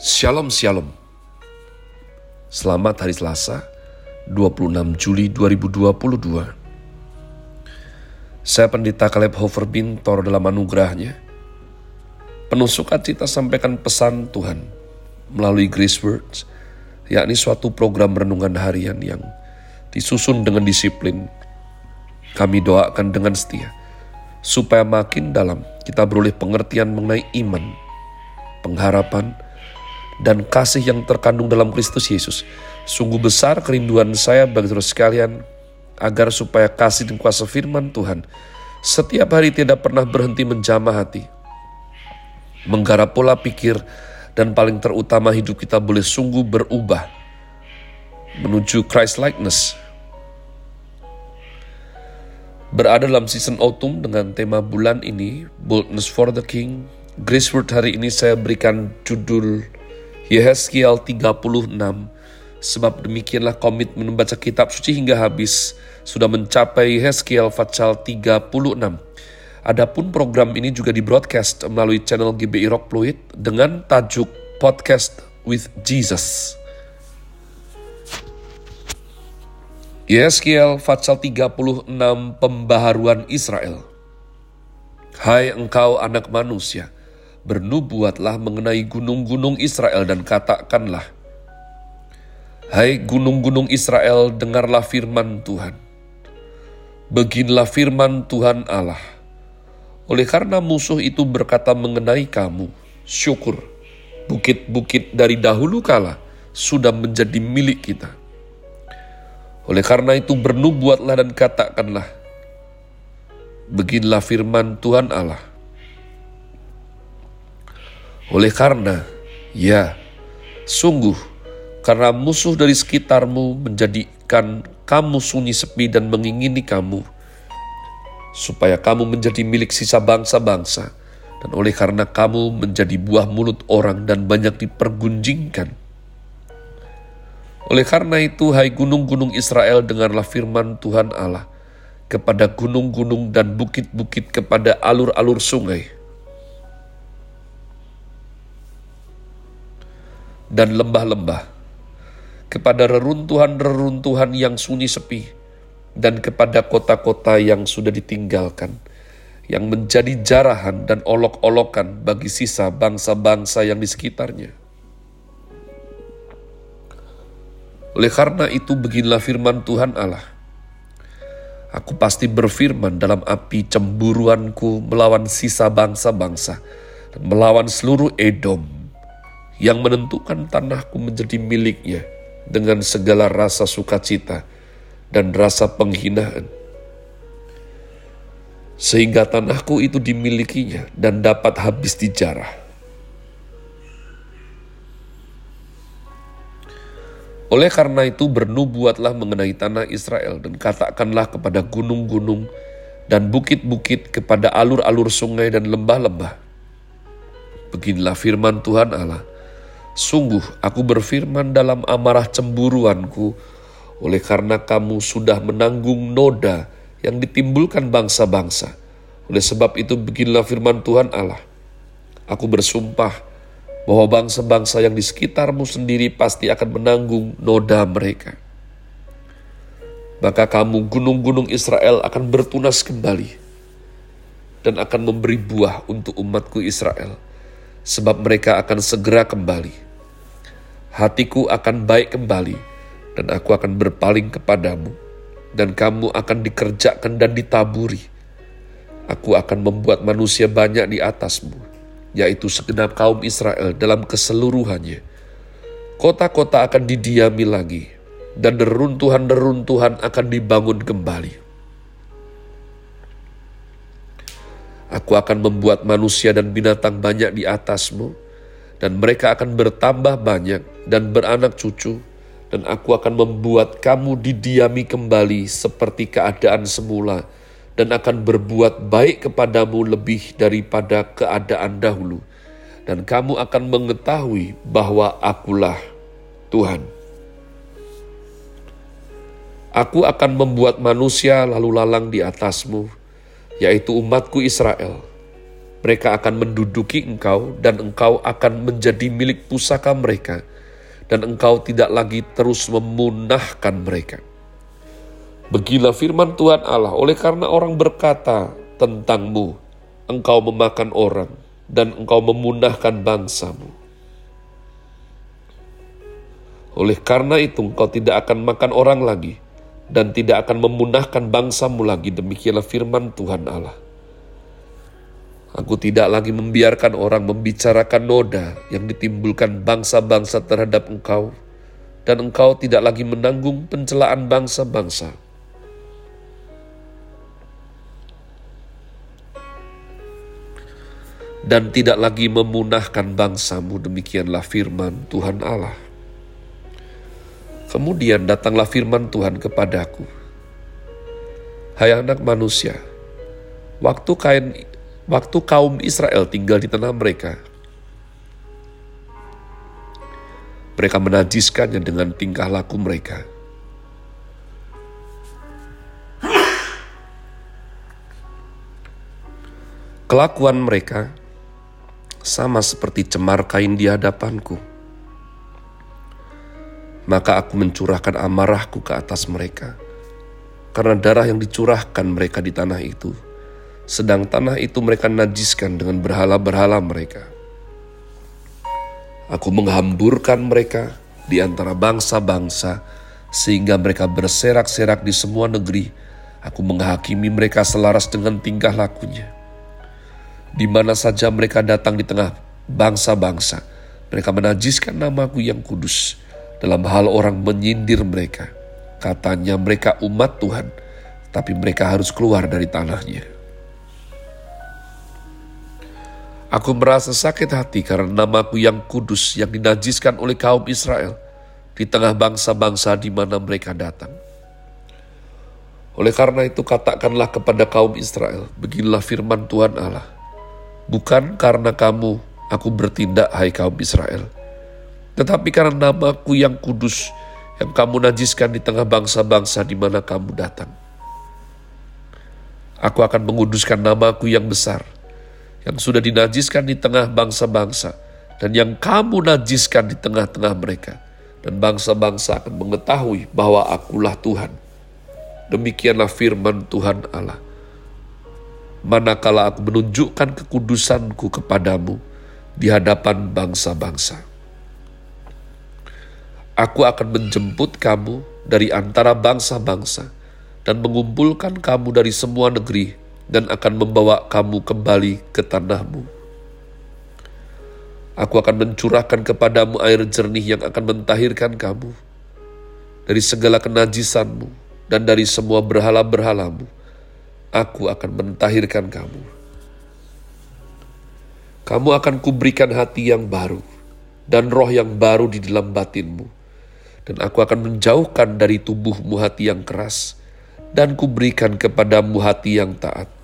Shalom Shalom. Selamat hari Selasa 26 Juli 2022 Saya Pendeta Caleb Hofer Bintor dalam anugerahnya. Penuh sukacita sampaikan pesan Tuhan melalui Grace Words yakni suatu program renungan harian yang disusun dengan disiplin. Kami doakan dengan setia supaya makin dalam kita beroleh pengertian mengenai iman, pengharapan, dan kasih yang terkandung dalam Kristus Yesus. Sungguh besar kerinduan saya bagi terus sekalian agar supaya kasih dan kuasa firman Tuhan setiap hari tidak pernah berhenti menjamah hati, menggarap pola pikir, dan paling terutama hidup kita boleh sungguh berubah menuju Christ likeness. Berada dalam season autumn dengan tema bulan ini, Boldness for the King. Grace Word hari ini saya berikan judul Yehezkiel 36 Sebab demikianlah komitmen membaca kitab suci hingga habis sudah mencapai Yehezkiel Fatsal 36. Adapun program ini juga di broadcast melalui channel GBI Rock Fluid dengan tajuk Podcast with Jesus. Yehezkiel Fatsal 36 Pembaharuan Israel Hai engkau anak manusia, bernubuatlah mengenai gunung-gunung Israel dan katakanlah, Hai gunung-gunung Israel, dengarlah firman Tuhan. Beginilah firman Tuhan Allah. Oleh karena musuh itu berkata mengenai kamu, syukur, bukit-bukit dari dahulu kala sudah menjadi milik kita. Oleh karena itu bernubuatlah dan katakanlah, Beginilah firman Tuhan Allah oleh karena, ya, sungguh, karena musuh dari sekitarmu menjadikan kamu sunyi sepi dan mengingini kamu, supaya kamu menjadi milik sisa bangsa-bangsa, dan oleh karena kamu menjadi buah mulut orang dan banyak dipergunjingkan. Oleh karena itu, hai gunung-gunung Israel, dengarlah firman Tuhan Allah kepada gunung-gunung dan bukit-bukit, kepada alur-alur sungai dan lembah-lembah, kepada reruntuhan-reruntuhan yang sunyi sepi, dan kepada kota-kota yang sudah ditinggalkan, yang menjadi jarahan dan olok-olokan bagi sisa bangsa-bangsa yang di sekitarnya. Oleh karena itu beginilah firman Tuhan Allah. Aku pasti berfirman dalam api cemburuanku melawan sisa bangsa-bangsa melawan seluruh Edom yang menentukan tanahku menjadi miliknya dengan segala rasa sukacita dan rasa penghinaan. Sehingga tanahku itu dimilikinya dan dapat habis dijarah. Oleh karena itu bernubuatlah mengenai tanah Israel dan katakanlah kepada gunung-gunung dan bukit-bukit kepada alur-alur sungai dan lembah-lembah. Beginilah firman Tuhan Allah Sungguh aku berfirman dalam amarah cemburuanku, oleh karena kamu sudah menanggung noda yang ditimbulkan bangsa-bangsa. Oleh sebab itu beginilah firman Tuhan Allah. Aku bersumpah bahwa bangsa-bangsa yang di sekitarmu sendiri pasti akan menanggung noda mereka. Maka kamu gunung-gunung Israel akan bertunas kembali dan akan memberi buah untuk umatku Israel, sebab mereka akan segera kembali hatiku akan baik kembali, dan aku akan berpaling kepadamu, dan kamu akan dikerjakan dan ditaburi. Aku akan membuat manusia banyak di atasmu, yaitu segenap kaum Israel dalam keseluruhannya. Kota-kota akan didiami lagi, dan deruntuhan-deruntuhan akan dibangun kembali. Aku akan membuat manusia dan binatang banyak di atasmu, dan mereka akan bertambah banyak dan beranak cucu, dan aku akan membuat kamu didiami kembali seperti keadaan semula, dan akan berbuat baik kepadamu lebih daripada keadaan dahulu, dan kamu akan mengetahui bahwa akulah Tuhan. Aku akan membuat manusia lalu lalang di atasmu, yaitu umatku Israel, Mereka akan menduduki engkau dan engkau akan menjadi milik pusaka mereka dan engkau tidak lagi terus memunahkan mereka. Beginilah firman Tuhan Allah, oleh karena orang berkata tentangmu, engkau memakan orang dan engkau memunahkan bangsamu. Oleh karena itu engkau tidak akan makan orang lagi dan tidak akan memunahkan bangsamu lagi. Demikianlah firman Tuhan Allah. Aku tidak lagi membiarkan orang membicarakan noda yang ditimbulkan bangsa-bangsa terhadap engkau, dan engkau tidak lagi menanggung pencelaan bangsa-bangsa. Dan tidak lagi memunahkan bangsamu, demikianlah firman Tuhan Allah. Kemudian datanglah firman Tuhan kepadaku. Hai anak manusia, waktu kain waktu kaum Israel tinggal di tanah mereka. Mereka menajiskannya dengan tingkah laku mereka. Kelakuan mereka sama seperti cemar kain di hadapanku. Maka aku mencurahkan amarahku ke atas mereka, karena darah yang dicurahkan mereka di tanah itu sedang tanah itu mereka najiskan dengan berhala-berhala mereka. Aku menghamburkan mereka di antara bangsa-bangsa, sehingga mereka berserak-serak di semua negeri. Aku menghakimi mereka selaras dengan tingkah lakunya. Di mana saja mereka datang di tengah bangsa-bangsa, mereka menajiskan namaku yang kudus. Dalam hal orang menyindir mereka, katanya mereka umat Tuhan, tapi mereka harus keluar dari tanahnya. Aku merasa sakit hati karena namaku yang kudus yang dinajiskan oleh kaum Israel di tengah bangsa-bangsa di mana mereka datang. Oleh karena itu katakanlah kepada kaum Israel, beginilah firman Tuhan Allah. Bukan karena kamu aku bertindak hai kaum Israel, tetapi karena namaku yang kudus yang kamu najiskan di tengah bangsa-bangsa di mana kamu datang. Aku akan menguduskan namaku yang besar, yang sudah dinajiskan di tengah bangsa-bangsa dan yang kamu najiskan di tengah-tengah mereka. Dan bangsa-bangsa akan mengetahui bahwa akulah Tuhan. Demikianlah firman Tuhan Allah. Manakala aku menunjukkan kekudusanku kepadamu di hadapan bangsa-bangsa. Aku akan menjemput kamu dari antara bangsa-bangsa dan mengumpulkan kamu dari semua negeri dan akan membawa kamu kembali ke tanahmu. Aku akan mencurahkan kepadamu air jernih yang akan mentahirkan kamu dari segala kenajisanmu dan dari semua berhala-berhalamu. Aku akan mentahirkan kamu. Kamu akan kuberikan hati yang baru dan roh yang baru di dalam batinmu. Dan aku akan menjauhkan dari tubuhmu hati yang keras dan kuberikan kepadamu hati yang taat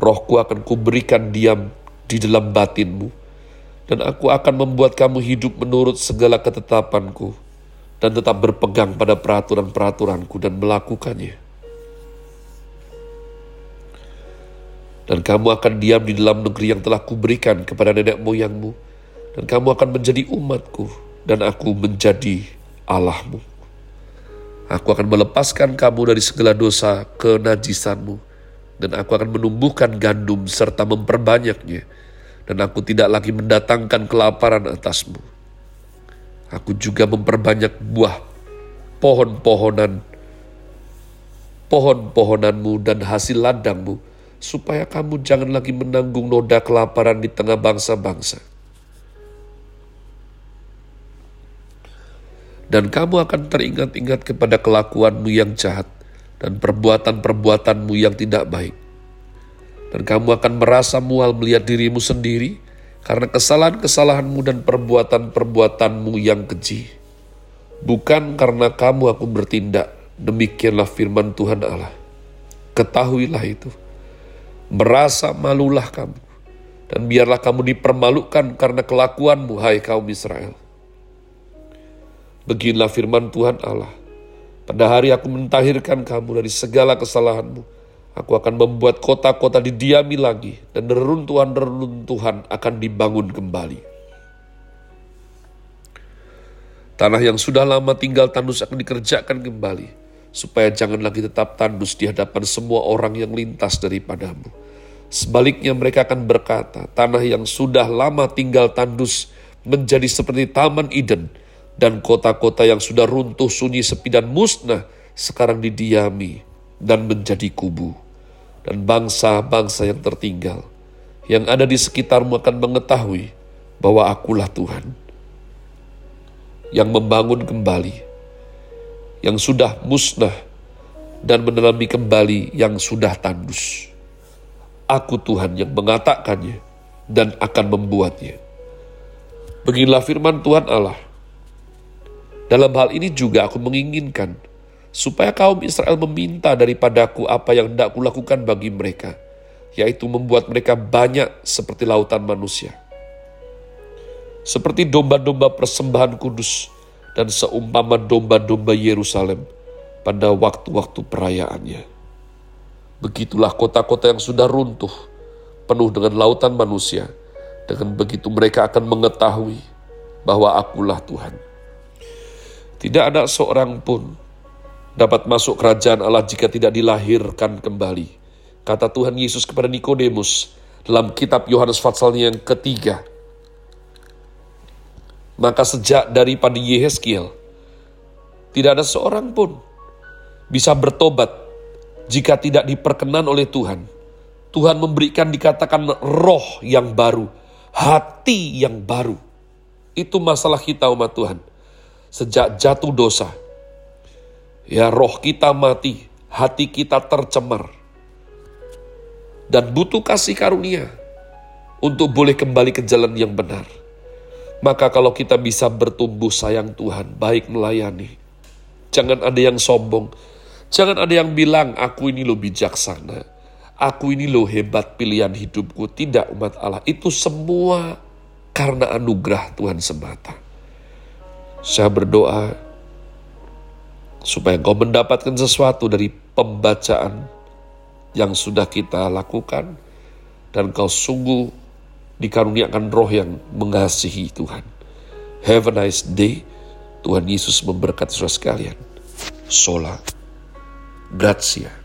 rohku akan kuberikan diam di dalam batinmu, dan aku akan membuat kamu hidup menurut segala ketetapanku, dan tetap berpegang pada peraturan-peraturanku dan melakukannya. Dan kamu akan diam di dalam negeri yang telah kuberikan kepada nenek moyangmu, dan kamu akan menjadi umatku, dan aku menjadi Allahmu. Aku akan melepaskan kamu dari segala dosa kenajisanmu, dan aku akan menumbuhkan gandum serta memperbanyaknya, dan aku tidak lagi mendatangkan kelaparan atasmu. Aku juga memperbanyak buah pohon-pohonan, pohon-pohonanmu dan hasil ladangmu, supaya kamu jangan lagi menanggung noda kelaparan di tengah bangsa-bangsa. Dan kamu akan teringat-ingat kepada kelakuanmu yang jahat, dan perbuatan-perbuatanmu yang tidak baik. Dan kamu akan merasa mual melihat dirimu sendiri karena kesalahan-kesalahanmu dan perbuatan-perbuatanmu yang keji. Bukan karena kamu aku bertindak, demikianlah firman Tuhan Allah. Ketahuilah itu. Merasa malulah kamu. Dan biarlah kamu dipermalukan karena kelakuanmu, hai kaum Israel. Beginilah firman Tuhan Allah pada hari aku mentahirkan kamu dari segala kesalahanmu. Aku akan membuat kota-kota didiami lagi dan reruntuhan-reruntuhan akan dibangun kembali. Tanah yang sudah lama tinggal tandus akan dikerjakan kembali, supaya jangan lagi tetap tandus di hadapan semua orang yang lintas daripadamu. Sebaliknya mereka akan berkata, tanah yang sudah lama tinggal tandus menjadi seperti Taman Eden, dan kota-kota yang sudah runtuh sunyi sepi dan musnah sekarang didiami dan menjadi kubu. Dan bangsa-bangsa yang tertinggal yang ada di sekitarmu akan mengetahui bahwa akulah Tuhan yang membangun kembali yang sudah musnah dan menelami kembali yang sudah tandus. Aku Tuhan yang mengatakannya dan akan membuatnya. Beginilah firman Tuhan Allah dalam hal ini juga aku menginginkan supaya kaum Israel meminta daripadaku apa yang hendak kulakukan bagi mereka, yaitu membuat mereka banyak seperti lautan manusia. Seperti domba-domba persembahan kudus dan seumpama domba-domba Yerusalem pada waktu-waktu perayaannya. Begitulah kota-kota yang sudah runtuh, penuh dengan lautan manusia. Dengan begitu mereka akan mengetahui bahwa akulah Tuhan. Tidak ada seorang pun dapat masuk kerajaan Allah jika tidak dilahirkan kembali. Kata Tuhan Yesus kepada Nikodemus dalam kitab Yohanes pasal yang ketiga. Maka sejak daripada Yehezkiel, tidak ada seorang pun bisa bertobat jika tidak diperkenan oleh Tuhan. Tuhan memberikan dikatakan roh yang baru, hati yang baru. Itu masalah kita umat Tuhan sejak jatuh dosa. Ya roh kita mati, hati kita tercemar. Dan butuh kasih karunia untuk boleh kembali ke jalan yang benar. Maka kalau kita bisa bertumbuh sayang Tuhan, baik melayani. Jangan ada yang sombong. Jangan ada yang bilang, aku ini lo bijaksana. Aku ini lo hebat pilihan hidupku. Tidak umat Allah. Itu semua karena anugerah Tuhan semata. Saya berdoa supaya engkau mendapatkan sesuatu dari pembacaan yang sudah kita lakukan dan kau sungguh dikaruniakan roh yang mengasihi Tuhan. Have a nice day. Tuhan Yesus memberkati saudara sekalian. Sola. Grazie.